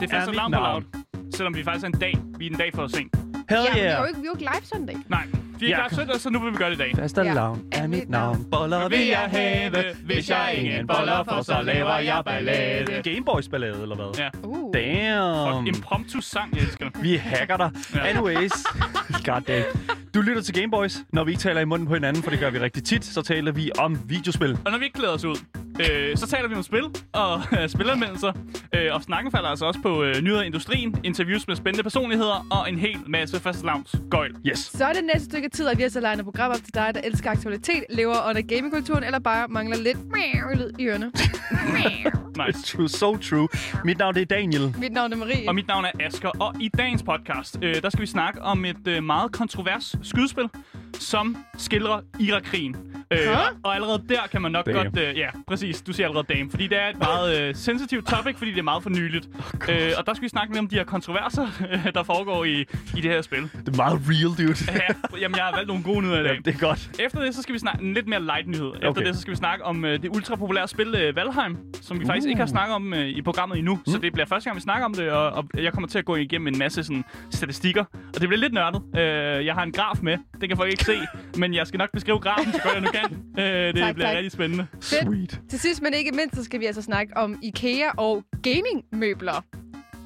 Det er fastelavn på loud. Selvom vi faktisk er en dag. Vi er en dag for sent. Hell Ja, vi er jo yeah. ikke, vi er jo ikke live søndag. Nej, vi er Ja. klar søndag, så nu vil vi gøre det i dag. Fastelavn Ja. er mit navn. Boller Vil jeg have, hvis jeg ingen boller får, så laver jeg ballade. Gameboys ballade, eller hvad? Ja. Uh. Damn. Fuck, impromptu sang, jeg elsker. Vi hacker dig. Ja. Anyways. God damn. Du lytter til Gameboys. Når vi ikke taler i munden på hinanden, for det gør vi rigtig tit, så taler vi om videospil. Og når vi ikke klæder os ud, øh, så taler vi om spil og øh, spilanmeldelser. Øh, og snakken falder altså også på øh, nyheder i industrien, interviews med spændende personligheder og en hel masse fastelavns gøjl. Yes. Så er det næste stykke tid, at vi har så legnet program op til dig, der elsker aktualitet, lever under gamingkulturen, eller bare mangler lidt lyd i ørerne. Nice. True, so true. Mit navn det er Daniel. Mit navn er Marie. Og mit navn er Asker, og i dagens podcast, øh, der skal vi snakke om et øh, meget kontrovers skydespil, som skildrer Irak-krigen. Øh, og allerede der kan man nok Damn. godt... Øh, ja, præcis. Du siger allerede dame. Fordi det er et meget øh, sensitivt topic, fordi det er meget for nyligt. Oh, øh, og der skal vi snakke lidt om de her kontroverser, øh, der foregår i, i det her spil. Det er meget real, dude. Ja, jamen, jeg har valgt nogle gode nyheder i dag. Ja, det er godt. Efter det, så skal vi snakke en lidt mere light nyhed. Efter Okay. det, så skal vi snakke om øh, det ultrapopulære spil øh, Valheim, som vi faktisk ikke har snakket om øh, i programmet endnu. Mm. Så det bliver første gang, vi snakker om det, og, og jeg kommer til at gå igennem en masse sådan, statistikker. Og det bliver lidt nørdet. Øh, jeg har en graf med. Det kan folk ikke se, men jeg skal nok beskrive grafen, så godt jeg nu kan. Øh, det Tak, bliver tak. rigtig spændende. Sweet. Til sidst, men ikke mindst, så skal vi altså snakke om IKEA og gamingmøbler.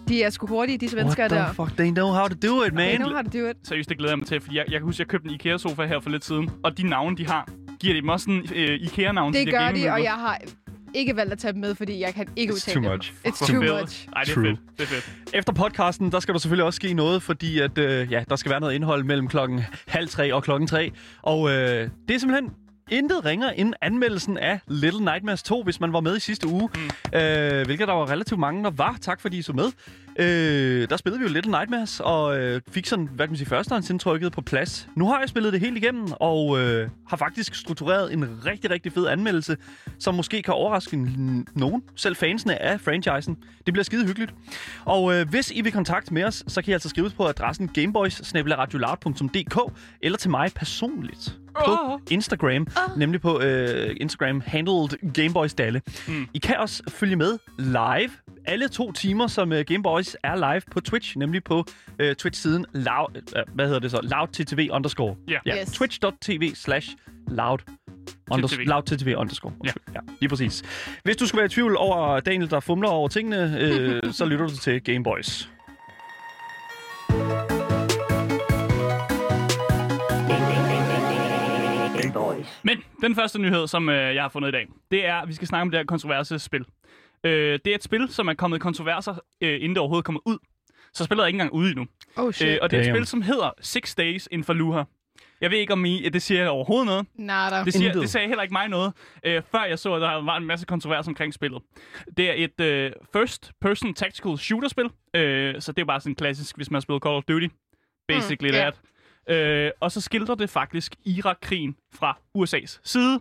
De er sgu hurtige, de svensker What the der. fuck? They know how to do it, They man. know how to do it. Seriøst, det glæder jeg mig til, fordi jeg, jeg kan huske, at jeg købte en IKEA-sofa her for lidt siden. Og de navne, de har, giver de dem også sådan øh, IKEA-navn? Det de der gør de, og jeg har ikke valgt at tage dem med, fordi jeg kan ikke It's udtale too dem. much. It's too much. Ej, det er True. fedt. Det er fedt. Efter podcasten, der skal der selvfølgelig også ske noget, fordi at, øh, ja, der skal være noget indhold mellem klokken halv tre og klokken tre. Og øh, det er simpelthen intet ringer end anmeldelsen af Little Nightmares 2, hvis man var med i sidste uge. Mm. Øh, hvilket der var relativt mange, der var. Tak fordi I så med. Øh, der spillede vi jo Little Nightmares, og øh, fik sådan, hvad kan man sige, førstehåndsindtrykket på plads. Nu har jeg spillet det helt igennem, og øh, har faktisk struktureret en rigtig, rigtig fed anmeldelse, som måske kan overraske nogen, selv fansene af franchisen. Det bliver skide hyggeligt. Og øh, hvis I vil kontakte med os, så kan I altså skrive på adressen gameboys eller til mig personligt på. Instagram, nemlig på øh, Instagram handled Gameboys Dalle. Mm. I kan også følge med live alle to timer, som øh, Gameboys er live på Twitch, nemlig på øh, Twitch-siden loud, øh, hvad hedder det så? loudttv underscore. Ja. ja. Yes. Twitch.tv slash loud loud TTV underscore. Ja. ja. Lige præcis. Hvis du skulle være i tvivl over Daniel, der fumler over tingene, øh, så lytter du til Gameboys. Men den første nyhed, som øh, jeg har fundet i dag, det er, at vi skal snakke om det her kontroverse spil. Øh, det er et spil, som er kommet i kontroverser, øh, inden det overhovedet kommer ud. Så spillet er ikke engang ude endnu. Oh shit. Øh, og det er et Damn. spil, som hedder Six Days in Fallujah. Jeg ved ikke, om I, det siger overhovedet noget. Nada. Det, siger, Intet. det sagde heller ikke mig noget, øh, før jeg så, at der var en masse kontrovers omkring spillet. Det er et øh, first-person tactical shooter-spil, øh, så det er bare sådan klassisk, hvis man har spillet Call of Duty. Basically Mm, ja. that. Øh, og så skildrer det faktisk Irak-krigen fra USA's side.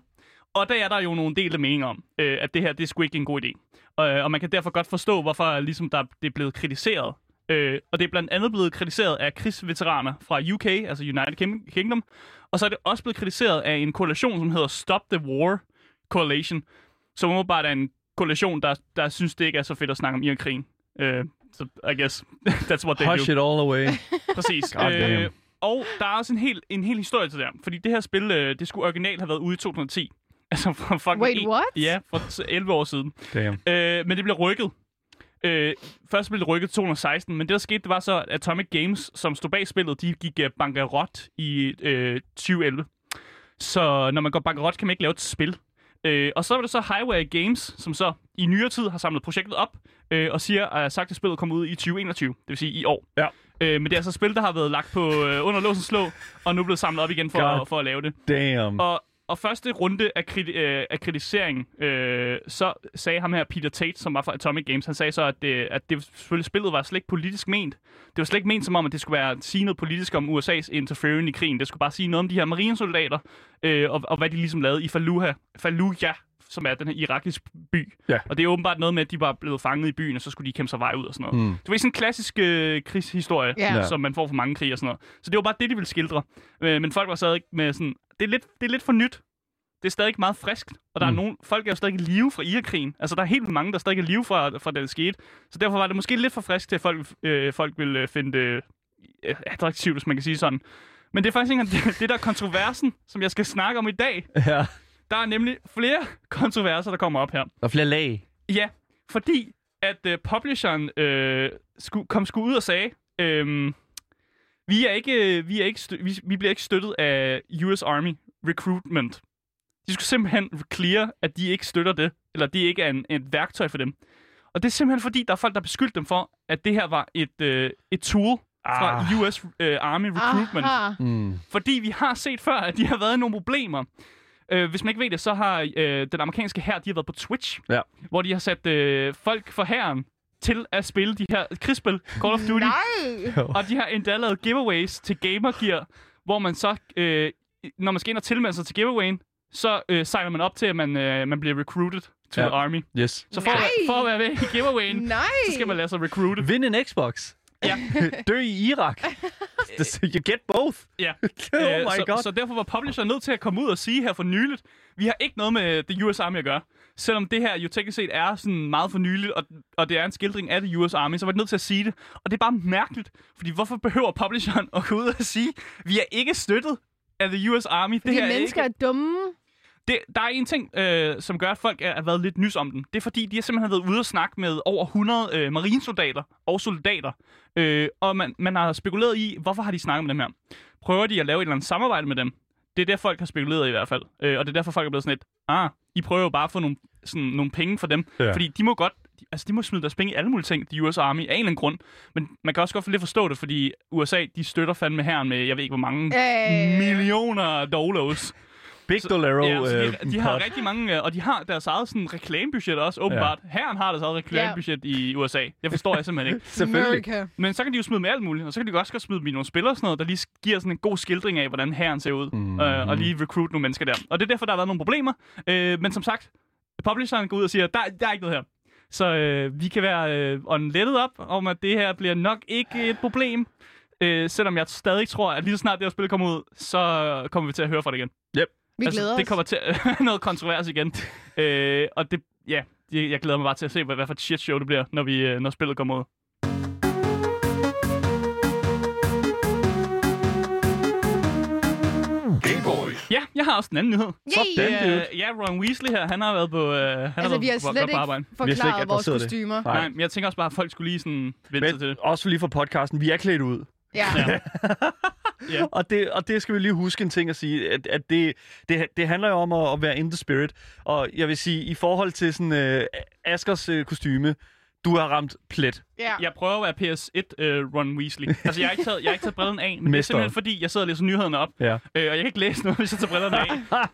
Og der er der jo nogle delte meninger om, øh, at det her, det er sgu ikke en god idé. Øh, og man kan derfor godt forstå, hvorfor ligesom, der, det er blevet kritiseret. Øh, og det er blandt andet blevet kritiseret af krigsveteraner fra UK, altså United King- Kingdom. Og så er det også blevet kritiseret af en koalition, som hedder Stop the War Coalition. Som åbenbart er en koalition, der, der synes, det ikke er så fedt at snakke om Irak-krigen. Øh, så I guess that's what they do. Hush it all away. Præcis. God damn. Og der er også en hel, en hel historie til det her. Fordi det her spil, øh, det skulle originalt have været ude i 2010. Altså for fucking Wait, en- what? Ja, for 11 år siden. Damn. Øh, men det blev rykket. Øh, først blev det rykket til 2016, men det der skete, det var så, at Atomic Games, som stod bag spillet, de gik uh, bankerot i øh, 2011. Så når man går bankerot, kan man ikke lave et spil. Øh, og så var det så Highway Games, som så i nyere tid har samlet projektet op, øh, og siger, at sagt, at spillet kommer ud i 2021, det vil sige i år. Ja. Øh, men det er altså spil, der har været lagt på øh, under låsens slå, og nu blevet samlet op igen for, God. at, for at lave det. Damn. Og, og første runde af, kriti- øh, af kritisering, øh, så sagde ham her Peter Tate, som var fra Atomic Games, han sagde så, at det, at det selvfølgelig spillet var slet ikke politisk ment. Det var slet ikke ment som om, at det skulle være sige noget politisk om USA's interference i krigen. Det skulle bare sige noget om de her marinesoldater, øh, og, og hvad de ligesom lavede i Fallujah, Fallujah som er den her irakisk by. Ja. Og det er åbenbart noget med, at de var blevet fanget i byen, og så skulle de kæmpe sig vej ud og sådan noget. Mm. Det var sådan en klassisk øh, krigshistorie, Ja. Som man får for mange krige og sådan noget. Så det var bare det, de ville skildre. Øh, men folk var stadig med sådan, det er lidt, det er lidt for nyt. Det er stadig meget friskt, og der mm. Er nogen, folk er jo stadig i live fra Irakkrigen. Altså, der er helt mange, der stadig er i live fra, fra det, der skete. Så derfor var det måske lidt for frisk til, at folk, øh, folk ville øh, finde det øh, attraktivt, hvis man kan sige sådan. Men det er faktisk ikke det, det der er kontroversen, som jeg skal snakke om i dag. Ja. Der er nemlig flere kontroverser, der kommer op her. Der er flere lag. Ja, fordi at øh, publisheren øh, sku, kom sgu ud og sagde, øh, vi, er ikke, øh, vi, er ikke stø- vi, vi bliver ikke støttet af US Army Recruitment. De skulle simpelthen clear, at de ikke støtter det, eller det ikke er en, et værktøj for dem. Og det er simpelthen fordi, der er folk, der beskyldte dem for, at det her var et, øh, et tool fra Ah. US øh, Army Recruitment. Aha. Mm. Fordi vi har set før, at de har været nogle problemer. Øh, hvis man ikke ved det, så har øh, den amerikanske hær, de har været på Twitch, Ja. hvor de har sat øh, folk for hæren til at spille de her krigsspil, Call of Duty. Nej! Og de har endda lavet giveaways til Gamer Gear, hvor man så, øh, når man skal ind og tilmelde sig til giveawayen, så øh, signer man op til, at man, øh, man bliver recruited to Ja. the army. Yes. Så for, Nej. for at være med i giveawayen, Nej! så skal man lade sig recruited. Vind en Xbox. Ja. Dø i Irak. you get both. Ja. oh Øh, my så, god. så derfor var publisher nødt til at komme ud og sige her for nyligt, vi har ikke noget med det US Army at gøre. Selvom det her jo teknisk set er sådan meget for nyligt, og, og det er en skildring af det US Army, så var de nødt til at sige det. Og det er bare mærkeligt, fordi hvorfor behøver publisheren at gå ud og sige, vi er ikke støttet af the US Army. Fordi det her mennesker er, er dumme. Det, der er en ting, øh, som gør, at folk er, er været lidt nys om den. Det er fordi, de har simpelthen været ude og snakke med over 100 øh, marinesoldater og soldater. Øh, og man, man har spekuleret i, hvorfor har de snakket med dem her? Prøver de at lave et eller andet samarbejde med dem? Det er det, folk har spekuleret i i hvert fald. Øh, og det er derfor, folk er blevet sådan lidt, ah, I prøver jo bare at få nogle, sådan, nogle penge for dem. Ja. Fordi de må godt, altså de må smide deres penge i alle mulige ting, de US Army, af en eller anden grund. Men man kan også godt lidt forstå det, fordi USA, de støtter fandme herren med, jeg ved ikke hvor mange Øh. millioner dollars. Big Dolaro Ja, så øh, de, de har pot. rigtig mange, øh, og de har deres eget sådan, reklamebudget også, åbenbart. Ja. Herren har deres eget reklamebudget i USA. Det forstår jeg simpelthen ikke. Selvfølgelig. America. Men så kan de jo smide med alt muligt, og så kan de også godt smide med nogle spillere og sådan noget, der lige giver sådan en god skildring af, hvordan herren ser ud, mm. øh, og lige recruit nogle mennesker der. Og det er derfor, der har været nogle problemer. Øh, men som sagt, publisheren går ud og siger, der, der er ikke noget her. Så øh, vi kan være øh, on lettet op om, at det her bliver nok ikke et problem. Øh, selvom jeg stadig tror, at lige så snart det her spil kommer ud, så kommer vi til at høre fra det igen. Vi glæder det os. kommer til noget kontrovers igen. øh, og det, ja, jeg, glæder mig bare til at se, hvad, hvad for et shit show det bliver, når, vi, øh, når spillet kommer ud. Ja, jeg har også en anden nyhed. Yay! Det er, ja, Ron Weasley her, han har været på, øh, han har Altså, været vi har på, slet på arbejde. ikke Vi har slet ikke forklaret vores adresseret det. kostymer. Nej. Nej, men jeg tænker også bare, at folk skulle lige sådan vente til det. også lige for podcasten, vi er klædt ud. Ja. Ja. Ja. Og, det, og det skal vi lige huske en ting at sige, at, at det, det, det handler jo om at, at være in the spirit. Og jeg vil sige, i forhold til sådan øh, Askers øh, kostyme, du har ramt plet. ja. Jeg prøver at være PS1 øh, Ron Weasley. Altså, jeg har ikke taget, jeg har ikke taget brillerne af, men det er simpelthen fordi, jeg sidder og læser nyhederne op, Ja. øh, og jeg kan ikke læse noget, hvis jeg tager brillerne af.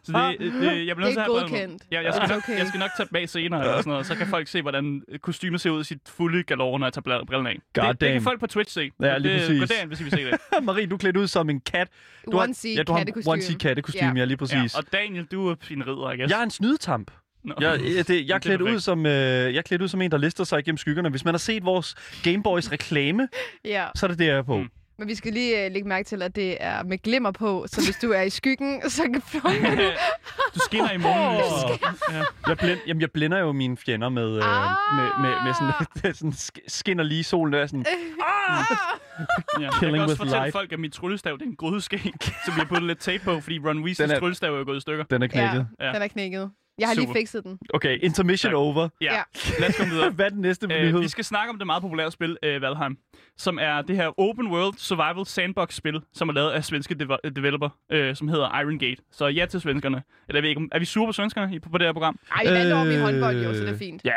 Så det, det, jeg bliver nødt til at have godkendt. Ja, jeg, skal nok, okay. jeg skal nok tage dem af senere, eller sådan noget, så kan folk se, hvordan kostymet ser ud i sit fulde galore, når jeg tager brillerne af. God det, det kan folk på Twitch se. Ja, lige det, præcis. Gå derind, hvis I vil se det. Marie, du er klædt ud som en kat. Du Onesie ja, du har kattekostyme. onesie kattekostyme, Ja. ja. lige præcis. Ja, og Daniel, du er en ridder, I guess. Jeg er en snydetamp. Nå. Jeg, jeg, det, jeg, er klædt ud som, øh, jeg er klædt ud som en, der lister sig igennem skyggerne. Hvis man har set vores Gameboys reklame, ja. så er det det, jeg er på. Mm. Men vi skal lige uh, lægge mærke til, at det er med glimmer på, så hvis du er i skyggen, så kan du skinner i månen. Ja. Jeg, blind, jamen, jeg blinder jo mine fjender med, øh, Ah! med, med, med sådan, sådan sk- skinner lige solen. Der er sådan, Ja. Jeg kan også fortælle light. folk, at mit tryllestav det er en grydeskæg, som vi har puttet lidt tape på, fordi Ron Weasleys er- tryllestav er jo gået i stykker. den er knækket. ja, Ja. den er knækket. Jeg har lige Super. fikset den. Okay, intermission Tak. over. Ja, Ja. lad os komme videre. Hvad er den næste Øh, nyhed? vi skal snakke om det meget populære spil, øh, Valheim, som er det her open world survival sandbox-spil, som er lavet af svenske deve- developer, øh, som hedder Iron Gate. Så ja til svenskerne. Eller jeg ved ikke, er vi sure på svenskerne i- på, på det her program? Ej, vi vandt over i Øh, håndbold, jo, så det er fint. Ja,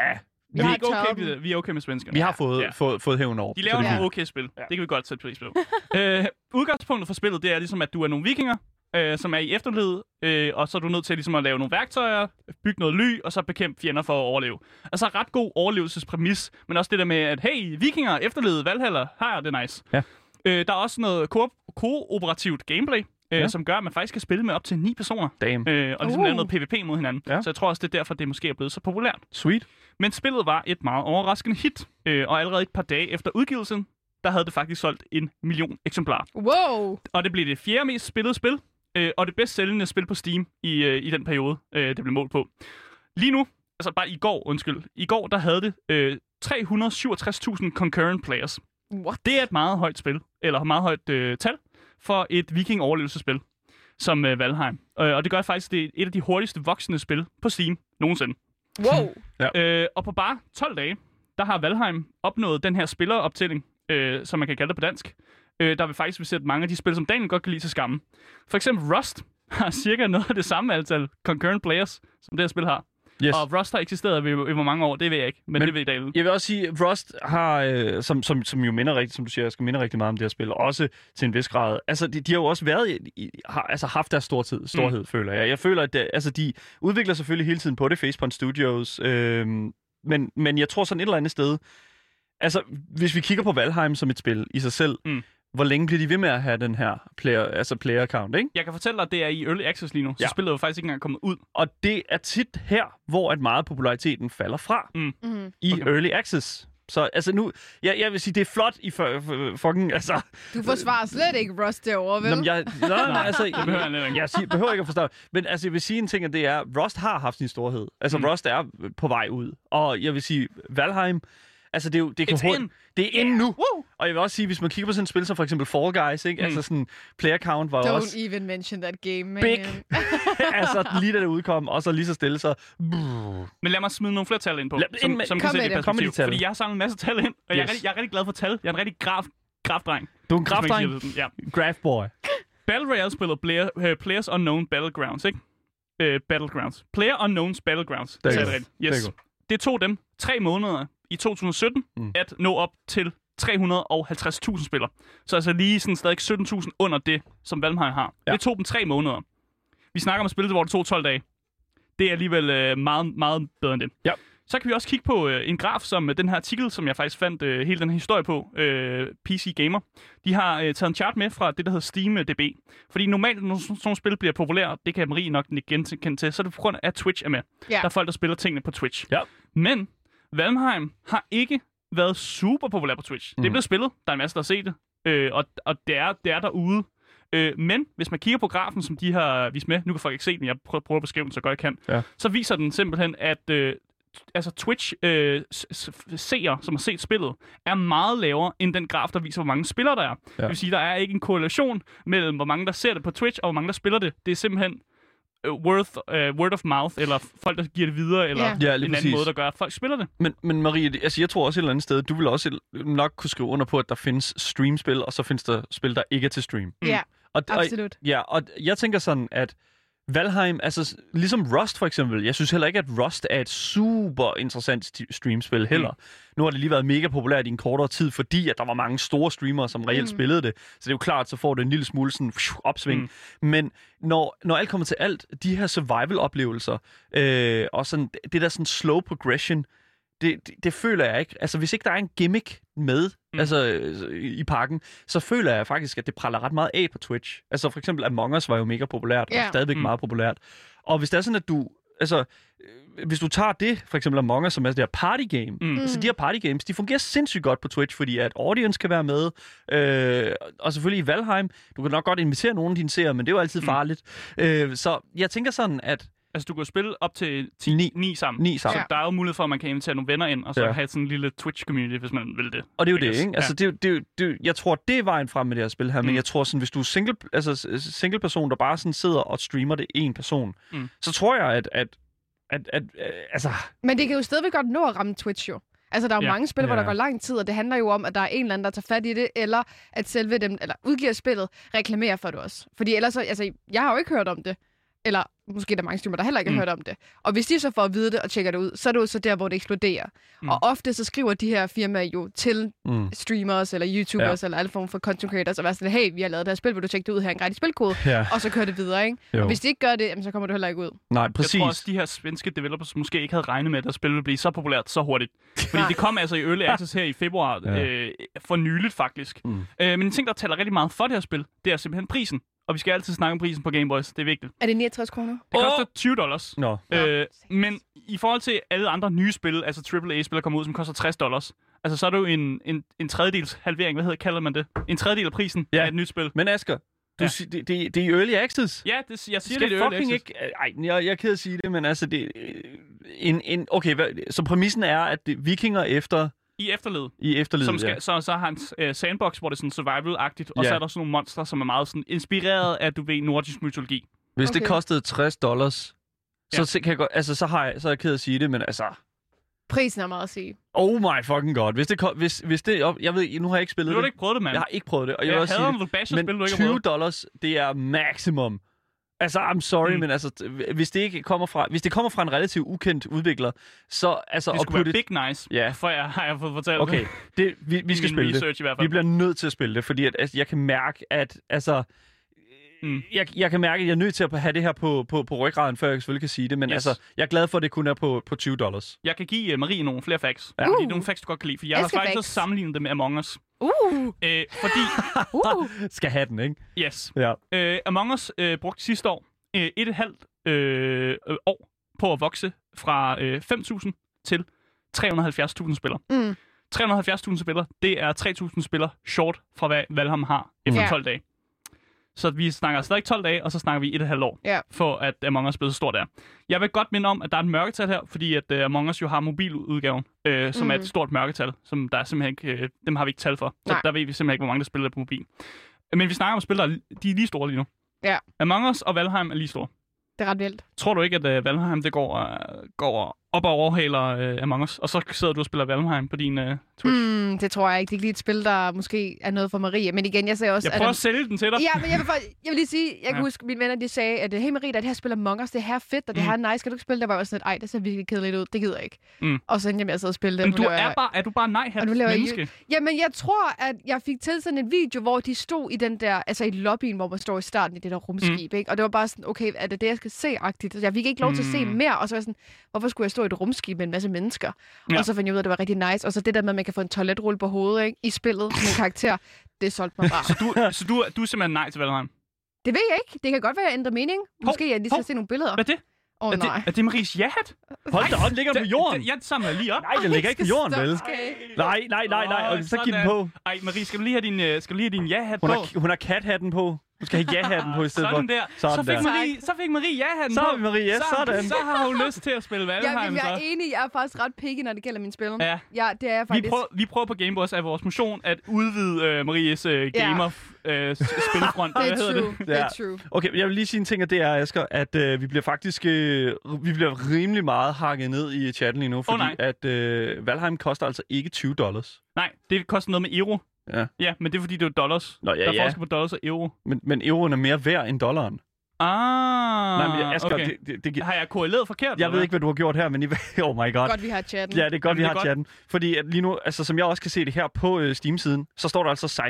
Vi Vi, har er, ikke okay, med, vi er okay med svenskerne. vi har fået, Ja. fået, fået hævn over. De laver er nogle Ja. okay spil. Det kan vi godt sætte pris på. øh, udgangspunktet for spillet, det er ligesom, at du er nogle vikinger, øh, som er i efterled, øh, og så er du nødt til ligesom at lave nogle værktøjer, bygge noget ly, og så bekæmpe fjender for at overleve. Altså ret god overlevelsespræmis, men også det der med, at hey, vikinger, efterlede, valhaller, her er det nice. Ja. Øh, der er også noget ko- kooperativt gameplay, øh, Ja. som gør, at man faktisk kan spille med op til ni personer. Damn. Øh, og ligesom Uh. lave noget PvP mod hinanden. Ja. Så jeg tror også, det er derfor, det måske er blevet så populært. Sweet. Men spillet var et meget overraskende hit, øh, og allerede et par dage efter udgivelsen, der havde det faktisk solgt en million eksemplarer. Wow. Og det blev det fjerde mest spillede spil, øh, og det bedst sælgende spil på Steam i, øh, i den periode, øh, det blev målt på. Lige nu, altså bare i går, undskyld, i går, der havde det øh, 367.000 concurrent players. What? Det er et meget højt spil, eller meget højt øh, tal, for et viking-overlevelsespil som øh, Valheim. Øh, og det gør faktisk, det er et af de hurtigste voksende spil på Steam nogensinde. Wow. Øh, og på bare 12 dage, der har Valheim opnået den her spilleroptælling, øh, som man kan kalde det på dansk. Øh, der vil faktisk vil sætte mange af de spil, som Daniel godt kan lide til skamme. For eksempel Rust har cirka noget af det samme antal concurrent players, som det her spil har. Yes. Og Rust har eksisteret i, i hvor mange år, det ved jeg ikke, men, Men- det ved David. Jeg vil også sige, at Rust har, øh, som, som, som jo minder rigtigt, som du siger, skal minde rigtig meget om det her spil, også til en vis grad. Altså, de, de har jo også været, i, har, altså haft deres stortid, storhed, mm. føler jeg. Jeg føler, at det, altså, de udvikler selvfølgelig hele tiden på det, Facepoint Studios, øh, men, men jeg tror sådan et eller andet sted, altså, hvis vi kigger på Valheim som et spil i sig selv, Mm. Hvor længe bliver de ved med at have den her player, altså player account, ikke? Jeg kan fortælle dig, at det er i Early Access lige nu, så Ja. spillet er jo faktisk ikke engang kommet ud. Og det er tit her, hvor at meget populariteten falder fra. Mm. i Okay. Early Access. Så altså nu, jeg, jeg vil sige, det er flot i for, for, fucking, altså... Du forsvarer slet ikke Rust derovre, vel? Nå, men jeg, nej, nej, altså, Det behøver jeg ikke. jeg siger, behøver ikke at forstå. Men altså, jeg vil sige en ting, at det er, Rust har haft sin storhed. Altså, mm. Rust er på vej ud. Og jeg vil sige, Valheim, altså det, er jo, det kan It's hurtigt- in. Det er inde nu. Woo! Og jeg vil også sige, hvis man kigger på sådan et spil som for eksempel Fall Guys, ikke? Mm. Altså sådan, player count var Don't også, even mention that game, man. Big. altså lige da det udkom, og så lige så stille, så... Men lad mig smide nogle flere tal ind på, Lad- som, ind med- som kan sætte i det. De perspektiv. Fordi jeg har samlet en masse tal ind, og jeg, er Yes. rigtig, jeg er rigtig glad for tal. Jeg er en rigtig graf, grafdreng. Du er en det sådan. Ja. Graph boy. Battle Royale-spillet Player, uh, Players Unknown Battlegrounds, ikke? Uh, Battlegrounds. Player Unknowns Battlegrounds. Det er jeg rigtigt. Yes. Det er. Det tog dem tre måneder i 2017 Mm. at nå op til 350.000 spillere. Så altså lige sådan stadig 17.000 under det, som Valheim har. Ja. Det tog dem tre måneder. Vi snakker om et spil, hvor det tog 12 dage. Det er alligevel øh, meget, meget bedre end det. Ja. Så kan vi også kigge på øh, en graf, som øh, den her artikel, som jeg faktisk fandt øh, hele den her historie på, øh, PC Gamer. De har øh, taget en chart med fra det, der hedder SteamDB. Fordi normalt, når sådan nogle spil bliver populære, det kan Marie nok ikke genkende til, så er det på grund af, at Twitch er med. Ja. Der er folk, der spiller tingene på Twitch. Ja. Men Valheim har ikke været super populær på Twitch. Mm. Det er Mhm. blevet spillet. Der er en masse, der har set det. Øh, og og det, er, det er derude. Øh, men hvis man kigger på grafen, som de har vist med, nu kan folk ikke se den, jeg prøver, prøver at beskrive den så godt jeg kan, Ja. så viser den simpelthen, at øh, altså Twitch øh, seere, som har set spillet, er meget lavere end den graf, der viser, hvor mange spillere der er. Ja. Det vil sige, der er ikke en korrelation mellem, hvor mange der ser det på Twitch, og hvor mange der spiller det. Det er simpelthen worth, øh, word of mouth, eller folk, der giver det videre, eller Ja. ja. En lige anden præcis. måde, der gør, at folk spiller det. Men, men Marie, altså jeg tror også et eller andet sted, du vil også nok kunne skrive under på, at der findes streamspil, og så findes der spil, der ikke er til stream. Ja, Og, og, absolut. ja, og jeg tænker sådan, at Valheim, altså ligesom Rust for eksempel, jeg synes heller ikke, at Rust er et super interessant streamspil heller. Mm. Nu har det lige været mega populært i en kortere tid, fordi at der var mange store streamere, som reelt Mm. spillede det. Så det er jo klart, så får det en lille smule sådan, opsving. Mm. Men når, når alt kommer til alt, de her survival-oplevelser, øh, og sådan, det der sådan slow progression, det, det, det føler jeg ikke. Altså, hvis ikke der er en gimmick med Mm. mm. altså, i pakken, så føler jeg faktisk, at det praller ret meget af på Twitch. Altså, for eksempel Among Us var jo mega populært, Ja. og stadigvæk Mm. meget populært. Og hvis det er sådan, at du... Altså, øh, hvis du tager det, for eksempel Among Us, som er det her party game, Mm. Mm. Altså, de her party games, de fungerer sindssygt godt på Twitch, fordi at audience kan være med. Øh, og selvfølgelig i Valheim, du kan nok godt invitere nogen af dine seere, men det er jo altid Mm. farligt. Øh, så jeg tænker sådan, at Altså, du kan spille op til 10, Ni. 9 sammen. ni sammen. Så der er jo mulighed for, at man kan invitere nogle venner ind, og så Ja. have sådan en lille Twitch-community, hvis man vil det. Og det er jo det, ikke? Altså, det, er jo- det, det, jo- jeg tror, det er vejen frem med det her spil her, men Mm. jeg tror sådan, hvis du er single, altså, single person, der bare sådan sidder og streamer det en person, Mm. så tror jeg, at, at, at, at, at altså, Men det kan jo stadigvæk godt nå at ramme Twitch jo. Altså, der er jo Ja. mange spil, hvor Ja. der går lang tid, og det handler jo om, at der er en eller anden, der tager fat i det, eller at selve dem, eller udgiver spillet, reklamerer for det også. Fordi ellers, så, altså, jeg har jo ikke hørt om det. Eller måske er der mange streamer, der heller ikke har Mm. hørt om det. Og hvis de så får at vide det og tjekker det ud, så er det jo så der, hvor det eksploderer. Mm. Og ofte så skriver de her firmaer jo til mm, streamers eller YouTubers ja. eller alle former for content creators og være sådan, hey, vi har lavet det her spil, vil du tjekke det ud her, en gratis spilkode? ja, Og så kører det videre, ikke? jo. Og hvis de ikke gør det, jamen, så kommer det heller ikke ud. Nej, Jeg præcis. tror også, de her svenske developers måske ikke havde regnet med, at deres spil ville blive så populært så hurtigt. Fordi det kom altså i Early Access her i februar, Ja. øh, for nyligt faktisk. Mm. Øh, men en ting, der taler rigtig meget for det her spil, det er simpelthen prisen. Og vi skal altid snakke om prisen på Game Boys. Det er vigtigt. Er det 69 kroner? Det koster 20 dollars. Nå. Øh, men i forhold til alle andre nye spil, altså AAA-spil, der kommer ud, som koster 60 dollars, altså så er det jo en, en, en tredjedels halvering, hvad hedder, kalder man det? En tredjedel af prisen Ja. af et nyt spil. Men Asger, du, Ja. det, det, det er early access. Ja, det, jeg siger skal det, det er fucking ikke... Ej, jeg, jeg er ked at sige det, men altså... Det, en, en, okay, hvad, så præmissen er, at det, vikinger efter I efterled. i efterlivet, Som skal, ja. så, så har han uh, sandbox, hvor det er sådan survival-agtigt, og Ja. så er der sådan nogle monster, som er meget sådan inspireret af, du ved, nordisk mytologi. Hvis det Okay. kostede 60 dollars, så, Ja. så, kan jeg godt, altså, så, har jeg, så er jeg ked af at sige det, men altså... Prisen er meget at sige. Oh my fucking god. Hvis det, hvis, hvis det op, jeg ved, nu har jeg ikke spillet har du det. ikke prøvet det, mand. Jeg har ikke prøvet det, og jeg, jeg vil også sige det. Men ikke har 20 prøvet. dollars, det er maximum. Altså, I'm sorry, Mm. men altså, hvis det ikke kommer fra, hvis det kommer fra en relativt ukendt udvikler, så altså Det skulle være big nice, Ja. for jeg har jeg fået fortalt Okay, det, vi, vi skal spille det. i hvert fald. Vi bliver nødt til at spille det, fordi at, altså, jeg kan mærke, at altså, Mm. jeg, jeg kan mærke, at jeg er nødt til at have det her på, på, på ryggraden, før jeg selvfølgelig kan sige det. Men Yes. altså, jeg er glad for, at det kun er på, på 20 dollars. Jeg kan give uh, Marie nogle flere facts. Ja. Uh. nogle facts, du godt kan lide. For jeg har Elsker faktisk facts. så sammenlignet det med Among Us. Uh, Øh, fordi, uh. Skal have den, ikke? yes, Ja. øh, Among Us øh, brugte sidste år øh, et og et halvt øh, øh, år på at vokse fra øh, 5.000 til 370.000 spillere. Mm. 370.000 spillere, det er 3.000 spillere short fra hvad Valheim har efter Ja. 12 dage. Så vi snakker stadig 12 dage, og så snakker vi et og et halvt år, Ja. for at Among Us blev så stort der. Jeg vil godt minde om, at der er et mørketal her, fordi at uh, Among Us jo har mobiludgaven, øh, som mm. er et stort mørketal, som der er simpelthen ikke, øh, dem har vi ikke tal for. Så Nej. der ved vi simpelthen ikke, hvor mange der spiller på mobil. Men vi snakker om spil, der er, de er lige store lige nu. Ja. Among Us og Valheim er lige store. Det er ret vildt. Tror du ikke, at uh, Valheim det går, uh, går op og overhaler uh, Among Us, og så sidder du og spiller Valheim på din uh, Twitch? Mm, det tror jeg ikke. Det er ikke lige et spil, der måske er noget for Marie. Men igen, jeg ser også... Jeg at prøver den- at sælge den til dig. Ja, men jeg vil, faktisk, jeg vil lige sige, jeg kan Ja. huske, mine venner de sagde, at hey Marie, der det her spiller Among Us, det her er fedt, og det Mm. her er nice, kan du ikke spille det? var også sådan, ej, det ser virkelig kedeligt ud, det gider jeg ikke. Mm. Og så endte jeg med at sidde og spille det. Men du er jeg- bare, er du bare nej jeg menneske? Jamen, jeg tror, at jeg fik til sådan en video, hvor de stod i den der, altså i lobbyen, hvor man står i starten i det der rumskib, mm. ikke? Og det var bare sådan, okay, er det det, jeg skal se-agtigt? Jeg fik ikke lov til at se Mm. mere, og så var jeg sådan, hvorfor skulle jeg stå et rumskib med en masse mennesker? Ja. Og så fandt jeg ud af, at det var rigtig nice. Og så det der med, at man kan få en toiletrulle på hovedet, ikke? I spillet med en karakter, det solgte mig bare. Så du, så du, du er simpelthen nej til Valheim? det ved jeg ikke. Det kan godt være, at jeg ændrer mening. Måske jeg lige hov. skal se nogle billeder. Hvad er det? Åh, oh, er, nej. det er det Maries ja-hat? Hold da op, ligger den på jorden? Det, jeg samler lige op. Nej, den ligger ikke på jorden, vel? Nej, nej, nej, nej. Og så giv den på. Ej, Marie, skal du lige have din, øh, skal du lige have din ja-hat Hun på? har, hun har cat-hatten på. Du skal have ja-hatten på i stedet sådan for. der. Sådan så, fik der. Marie, så fik Marie ja-hatten Så på. vi Marie, ja, så, sådan. Så har hun lyst til at spille Valheim, jeg er så. enig, jeg er faktisk ret picky, når det gælder mine spil. Ja. ja det er jeg Vi faktisk. prøver, vi prøver på Gameboys af vores motion at udvide øh, Maries øh, Ja. gamer øh, s- spilfront. Det er hedder true. det? Det er Ja. true. Okay, jeg vil lige sige en ting, og det er, Asger, at øh, vi bliver faktisk øh, vi bliver rimelig meget hakket ned i chatten lige nu, fordi nej. at øh, Valheim koster altså ikke 20 dollars. Nej, det koster noget med euro. Ja. Ja, men det er fordi, det er dollars. Nå, ja, der er ja. forskel på dollars og euro. Men, men euroen er mere værd end dollaren. Ah, Nej, men Asger, okay. det, det, det, Har jeg korreleret forkert? jeg eller ved hvad? ikke, hvad du har gjort her, men I, oh my god. Godt, vi har chatten. Ja, det er godt, Jamen, vi har godt. chatten. Fordi at lige nu, altså, som jeg også kan se det her på øh, Steam-siden, så står der altså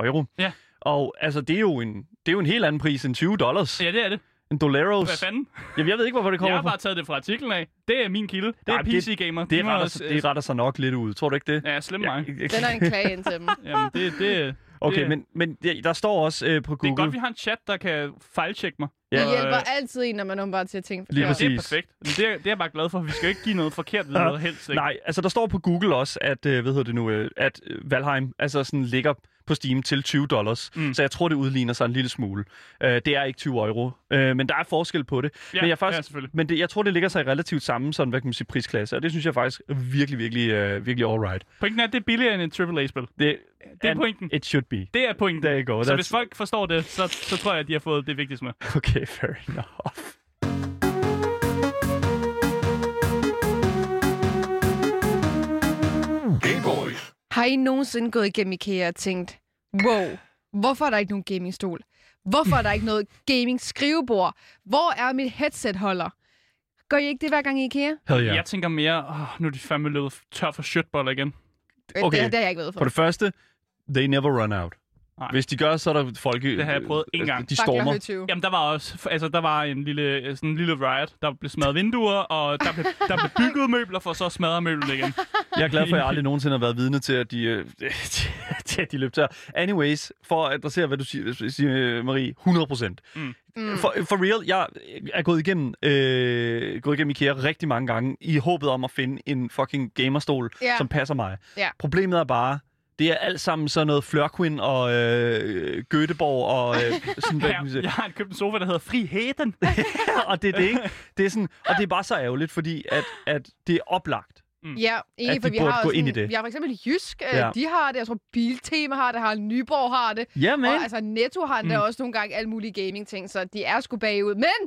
16,79 euro. Ja. Og altså, det er, jo en, det er jo en helt anden pris end 20 dollars. Ja, det er det. En dollaros. Hvad fanden? Jamen, jeg ved ikke, hvorfor det Jeg kommer har fra. bare taget det fra artiklen af. Det er min kilde. Det er det- PC Gamer. Det De må retter, også- det retter sig nok lidt ud. Tror du ikke det? Ja, slem mig. Den er en klage ind til dem. Jamen, det, det, Okay, det- men, men ja, der står også øh, på det Google... er godt, vi har en chat, der kan fejltjekke mig. Det Ja. Og, hjælper øh, altid en, når man åbenbart siger ting Lige forkert. Det er perfekt. Det er, det er jeg bare glad for. Vi skal ikke give noget forkert videre, helst ikke. Nej, altså der står på Google også, at, øh, hvad hedder det nu, øh, at øh, Valheim altså sådan ligger på Steam til 20 dollars. Mm. Så jeg tror, det udligner sig en lille smule. Øh, det er ikke 20 euro, øh, men der er forskel på det. Ja, men jeg, faktisk, ja, selvfølgelig. men det, jeg tror, det ligger sig i relativt samme sådan, hvad kan man sige, prisklasse, og det synes jeg faktisk er virkelig, virkelig, øh, virkelig alright. Pointen er, at det er billigere end et AAA-spil. Det, Det er pointen. It should be. Det er pointen. There you go. Så That's- hvis folk forstår det, så, så tror jeg, at de har fået det vigtigste med. Okay, fair enough. Game Boys. Har I nogensinde gået igennem IKEA og tænkt, wow, hvorfor er der ikke nogen gamingstol? Hvorfor er der ikke noget gaming-skrivebord? Hvor er mit headset-holder? Gør I ikke det hver gang i IKEA? Hell Yeah. yeah. Jeg tænker mere, åh, nu er de fandme løbet tør for shirtboller igen. Øh, Okay. Det, det har jeg ikke været for. For det første, they never run out. Hvis de gør, så er der folke... Det har jeg prøvet én altså, gang. De stormer. hører 20. Jamen, der var også, altså, der var en lille, sådan en lille riot. Der blev smadret vinduer, og der blev, der blev bygget møbler, for så at smadre møbler igen. Jeg er glad for, at jeg aldrig nogensinde har været vidne til, at de, øh, til, at de løb tør. Anyways, for at adressere, hvad du siger, siger Marie, 100 procent. Mm. Mm. For, for real, jeg er gået igennem, øh, gået igennem IKEA rigtig mange gange, i håbet om at finde en fucking gamerstol, Ja. som passer mig. Ja. Problemet er bare, det er alt sammen sådan noget Flørquin og øh, Göteborg og øh, sådan, hvad man Jeg, har købt en sofa, der hedder Friheden. og det er det, ikke? Det er sådan, og det er bare så ærgerligt, fordi at, at det er oplagt. Ja, At enig, de for vi burde har gå også ind i sådan, det. Vi har for eksempel Jysk, ja. Ja. de har det. Jeg tror, Biltema har det, har Nyborg har det. Ja, men. Og altså Netto har mm. Mm. også nogle gange alle mulige gaming-ting, så de er sgu bagud. Men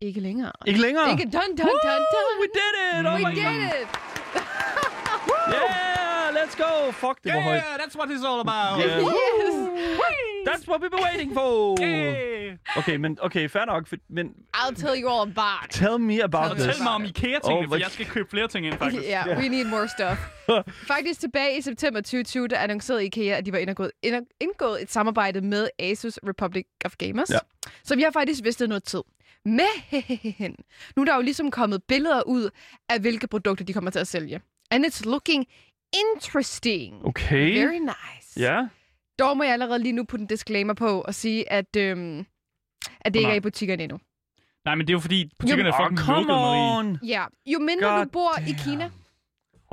ikke længere. Ikke længere. Ikke dun, dun, dun, dun. We did it! Oh We my did God. it! Yeah, let's go! Fuck, det var højt. that's what it's all about. Yeah. Yes! That's what we've been waiting for! Hey. Okay, men okay, fair nok, for- men I'll tell you all about it. tell me about Fortæl this. Fortæl mig om IKEA-tingene, Oh, for jeg skal købe flere ting ind, faktisk. Ja, yeah, we need more stuff. Faktisk tilbage i september 2020, der annoncerede IKEA, at de var indgået, indgået et samarbejde med Asus Republic of Gamers. Ja. Så vi har faktisk vidst det noget tid. Men nu er der jo ligesom kommet billeder ud af, hvilke produkter de kommer til at sælge. And it's looking interesting. Okay. Very nice. Ja. Dog må jeg allerede lige nu putte en disclaimer på og sige, at, øhm, at det ikke er i butikkerne endnu. Nej, men det er jo fordi, butikkerne er Oh, fucking come lukket, Marie. on! Ja, jo mindre God du bor i damn. Kina,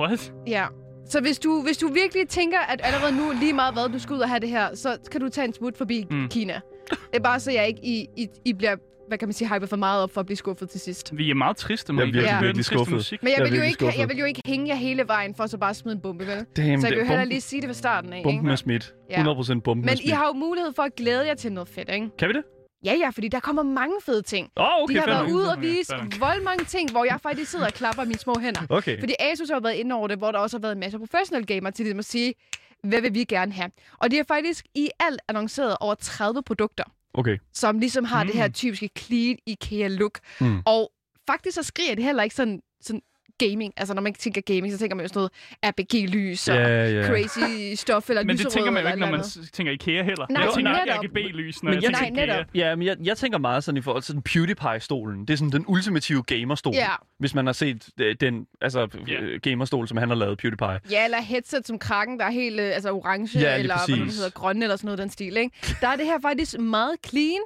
What? Ja. Så hvis du, hvis du virkelig tænker, at allerede nu lige meget hvad, du skal ud og have det her, så kan du tage en smut forbi. Mm. Kina. Det er bare så jeg ikke I, I, I bliver, hvad kan man sige, hypet for meget op for at blive skuffet til sidst. Vi er meget triste, Marie. virkelig, Vi hører virkelig triste skuffet. Musik. Men jeg, Jeg er vil jo virkelig ikke, skuffet. jeg vil jo ikke hænge jer hele vejen for så bare at smide en bombe, vel? Damn, Så jeg vil jo heller lige sige det fra starten af, Bomben ikke? er smidt. Ja. 100% bomben er Men I har jo mulighed for at glæde jer til noget fedt, ikke? Kan vi det? Ja, ja, fordi der kommer mange fede ting. Oh, okay, de har været ude og vise vold mange ting, hvor jeg faktisk sidder og klapper mine små hænder. Okay. Fordi Asus har været inde over det, hvor der også har været en masse professional gamer til at sige, hvad vil vi gerne have? Og de har faktisk i alt annonceret over 30 produkter, Okay. som ligesom har mm. det her Mm. typiske clean IKEA-look. Mm. Og faktisk så skriger det heller ikke sådan, sådan gaming. Altså når man tænker gaming, så tænker man jo sådan noget RGB-lys og Ja, ja. crazy stuff, eller Men det tænker man jo ikke, når man tænker IKEA heller. Nej, jeg tænker netop. RGB-lys, når Men jeg jeg tænker Nej, IKEA. netop. Ja, men jeg, jeg tænker meget sådan i forhold til sådan PewDiePie-stolen. Det er sådan den ultimative gamerstol. Ja. Hvis man har set øh, den altså, Ja. øh, gamerstol, som han har lavet, PewDiePie. Ja, eller headset som krakken, der er helt øh, altså orange, Ja, eller hvad det præcis. hedder, grønne, eller sådan noget den stil. Ikke? Der er det her faktisk meget clean,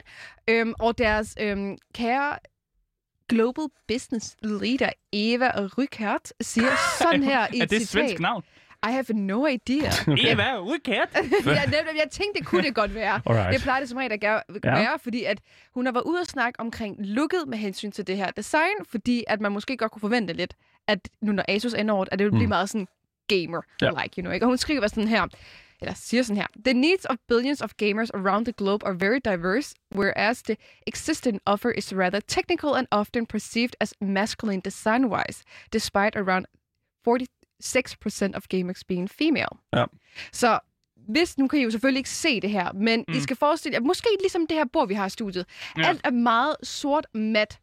øhm, og deres øhm, kære Global Business Leader, Eva Rykert, siger sådan her i Er et det et citat. svensk navn? I have no idea. Eva Udkært. jeg, nemlig, jeg tænkte, det kunne det godt være. Alright. Det plejer det som regel at gøre- Ja. være, fordi at hun har været ude og snakke omkring looket med hensyn til det her design, fordi at man måske godt kunne forvente lidt, at nu når Asus ender over, at det vil blive Mm. meget sådan gamer-like, Ja. you know, ikke? Og hun skriver sådan her, eller siger sådan her, The needs of billions of gamers around the globe are very diverse, whereas the existing offer is rather technical and often perceived as masculine design-wise, despite around 46% of gamers being female. Ja. Så hvis, nu kan I jo selvfølgelig ikke se det her, men mm. I Mm. skal forestille jer, måske ligesom det her bord, vi har i studiet. Ja. Ja. Alt er meget sort, mat,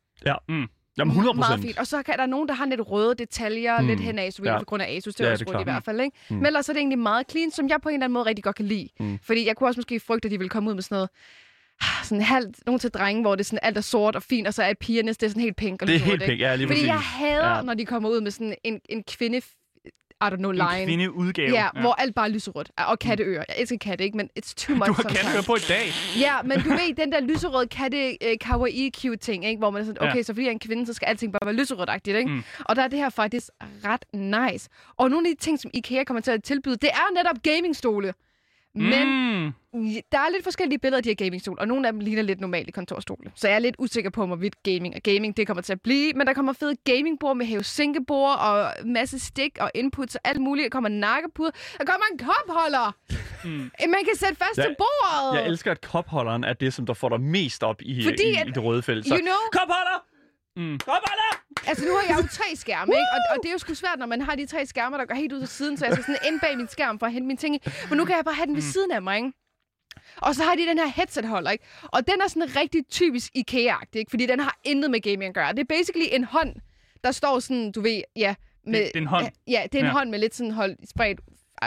Jamen 100 meget fint. Og så kan der er nogen, der har lidt røde detaljer, Mm. lidt henad, så Ja. ja. på grund af Asus. Det Ja, er det også i hvert fald, ikke? Mm. Men ellers er det egentlig meget clean, som jeg på en eller anden måde rigtig godt kan lide. Mm. Fordi jeg kunne også måske frygte, at de ville komme ud med sådan noget ah, sådan halvt, nogen til drenge, hvor det sådan alt er sort og fint, og så er pigernes, det er sådan helt pink og Det er helt pink, ja, lige Fordi præcis. jeg hader, Ja. ja. når de kommer ud med sådan en, en kvinde, I don't know, En line. kvindeudgave. Ja, hvor alt bare er lyserødt. Og katteører. Jeg elsker katte, ikke? Men it's too much Du har katteører på i dag. Ja, men du ved, den der lyserøde katte uh, kawaii cute ting, ikke? Hvor man er sådan, Ja. okay, så fordi jeg er en kvinde, så skal alting bare være lyserødt-agtigt, ikke? Mm. Mm. Og der er det her faktisk ret nice. Og nogle af de ting, som IKEA kommer til at tilbyde, det er netop gamingstole. Men Mm. der er lidt forskellige billeder af de her gamingstole, og nogle af dem ligner lidt normale kontorstole. Så jeg er lidt usikker på, hvorvidt gaming og gaming det kommer til at blive. Men der kommer fede gamingbord med hævesinkebord og masse stik og inputs og alt muligt. Der kommer nakkepuder. Der kommer en kopholder. Mm. Man kan sætte fast Ja, til bordet. Jeg elsker, at kopholderen er det, som der får dig mest op i, Fordi i, at- i det røde felt. Så, You know, kopholder! Mm. Kopholder! Altså, nu har jeg jo tre skærme, ikke? Og, og det er jo sgu svært, når man har de tre skærme, der går helt ud til siden, så jeg skal sådan ind bag min skærm for at hente mine ting. i. Men nu kan jeg bare have den ved siden af mig, ikke? Og så har de den her headset-holder, ikke? Og den er sådan rigtig typisk IKEA-agtig, ikke? Fordi den har intet med gaming at gøre. Det er basically en hånd, der står sådan, du ved, ja... Med, Det- det er en hånd? Ja, det er en Ja. hånd med lidt sådan hold spredt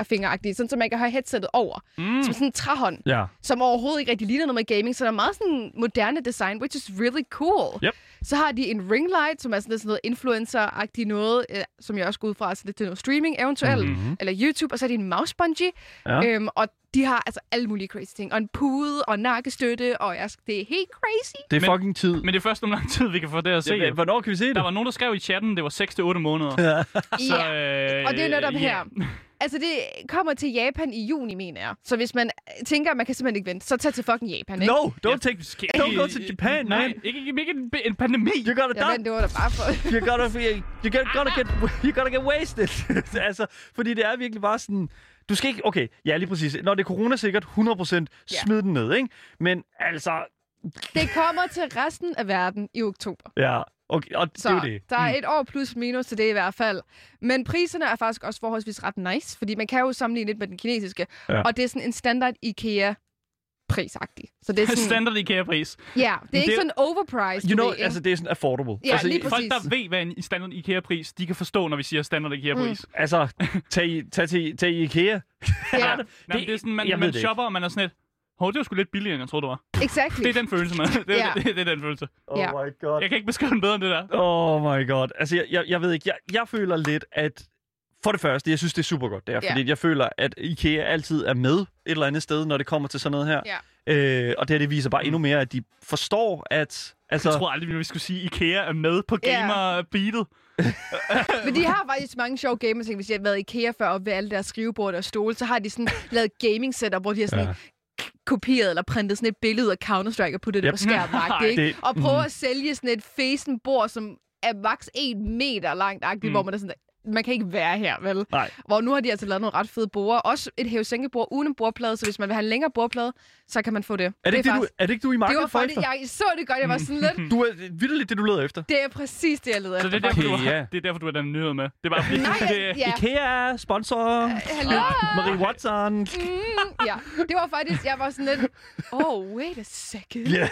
fingeragtige, sådan så man kan have headsettet over. Mm. Som sådan en træhånd, Ja. som overhovedet ikke rigtig ligner noget med gaming. Så der er meget sådan moderne design, which is really cool. Yep. Så har de en ring light, som er sådan lidt sådan noget influencer-agtigt noget, øh, som jeg også går ud fra, så det er noget streaming eventuelt, Mhm. eller YouTube. Og så har de en mouse bungee, Ja. øhm, og de har altså alle mulige crazy ting. Og en pude, og nakkestøtte, og jeg, det er helt crazy. Det er Men- fucking tid. Men det er først om lang tid, vi kan få det at se. Ja, hvornår kan vi se det? Der var nogen, der skrev i chatten, det var 6-8 måneder. Ja. Så, Ja. øh, Og det er netop ja. her. Altså, det kommer til Japan i juni, mener jeg. Så hvis man tænker, at man kan simpelthen ikke vente, så tag til fucking Japan, ikke? No, don't take... Don't go to Japan, Nej, man. ikke, ikke, ikke en, en pandemi. You gotta Ja, die. men det var da bare for... You gotta, you gotta, gotta get, you gotta get wasted. altså, fordi det er virkelig bare sådan... Du skal ikke... Okay, ja, lige præcis. Når det er corona-sikkert, 100% smid den ned, ikke? Men altså... Det kommer til resten af verden i oktober. Ja, okay, og Så det er jo det. der er et år plus minus til det i hvert fald. Men priserne er faktisk også forholdsvis ret nice, fordi man kan jo sammenligne lidt med den kinesiske. Ja. Og det er sådan en standard IKEA prisagtig. Så det er sådan, Standard IKEA-pris. ja, det er ikke det- sådan overpriced, You know, ved, ikke? altså det er sådan affordable. Ja, altså, lige. Folk, der ved, hvad en standard IKEA-pris, de kan forstå, når vi siger standard IKEA-pris. Mm. Altså, tag, tag, til, tag IKEA. ja, Jamen, det, er sådan, man, man det shopper, og man er sådan lidt, hov, det var sgu lidt billigere, end jeg troede, det var. exactly. Det er den følelse, man. Det er, Ja. det, det er den følelse. Oh Ja. my god. Jeg kan ikke beskrive den bedre end det der. Oh my god. Altså, jeg, jeg, jeg ved ikke. Jeg, jeg føler lidt, at... For det første, jeg synes, det er super godt, det er, Ja. fordi jeg føler, at IKEA altid er med et eller andet sted, når det kommer til sådan noget her. Ja. Øh, og det her, det viser bare endnu mere, at de forstår, at... Altså, Jeg tror aldrig, vi skulle sige, at IKEA er med på Ja. gamer-beatet. Men de har faktisk mange sjove gamer ting. Hvis de har været i IKEA før og ved alle deres skrivebord og stole, så har de sådan lavet gaming setup, hvor de har sådan Ja. kopieret eller printet sådan et billede af Counter-Strike og puttet det Yep. på skærmen. Det- Og prøve mhm. at sælge sådan et facen bord, som er maks 1 meter langt, mm. Mm. hvor man er sådan, man kan ikke være her, vel? Nej. Hvor nu har de altså lavet nogle ret fede bord. Også et hævesænkebord uden en bordplade, så hvis man vil have en længere bordplade, så kan man få det. er det, ikke det, du, faktisk, er det ikke du i det markedet var for faktisk, efter? jeg så det godt, jeg var sådan lidt, Du er vildt det, du leder efter. det er præcis det, jeg leder Så det efter. er, derfor, du IKEA. har, det er derfor, du har den nyhed med. Det er bare fordi, Nej, det, jeg, ja. IKEA er sponsor. Hallo? Marie Watson. Mm, ja, det var faktisk, jeg var sådan lidt, oh, wait a second. Ja.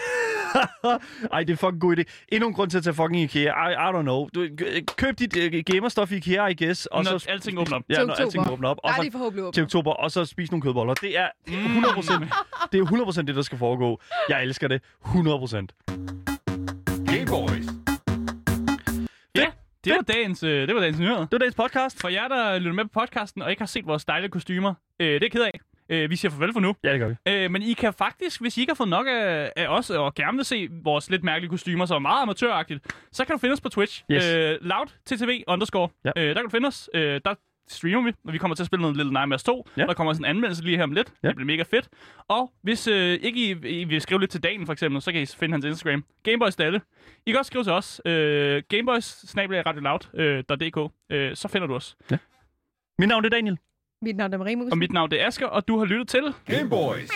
Ej, det er fucking god idé. Endnu en grund til at tage fucking IKEA. I, I don't know. Du, køb dit uh, gamerstof i IKEA, I guess. Og Når så, alting åbner op. Ja, Til når alting åbner op. Og er så forhåbentlig til åbne. oktober, og så spise nogle kødboller. Det er 100%, det er 100% det, der skal foregå. Jeg elsker det. 100%. Gay Boys. Ja, det var dagens, øh, det var dagens nyheder. Det var dagens podcast. For jer, der lytter med på podcasten og ikke har set vores dejlige kostymer, øh, det er ked af. Øh, vi siger farvel for nu. Ja, det gør vi. Øh, men I kan faktisk, hvis I ikke har fået nok af, af os, og gerne vil se vores lidt mærkelige kostymer, som er meget amatøragtigt, så kan du finde os på Twitch. Yes. Øh, loud TTV underscore. Ja. Øh, der kan du finde os. Øh, der streamer vi, og vi kommer til at spille noget Little Nightmares 2. Ja. Der kommer også en anmeldelse lige her om lidt. Ja. Det bliver mega fedt. Og hvis øh, ikke I, I vil skrive lidt til dagen for eksempel, så kan I finde hans Instagram. Gameboys Dalle. I kan også skrive til os. Øh, Gameboys radioloud.dk. Øh, så finder du os. Mit navn er Daniel. Mit navn er Marie Musen. Og mit navn det er Asger, og du har lyttet til... Game Boys.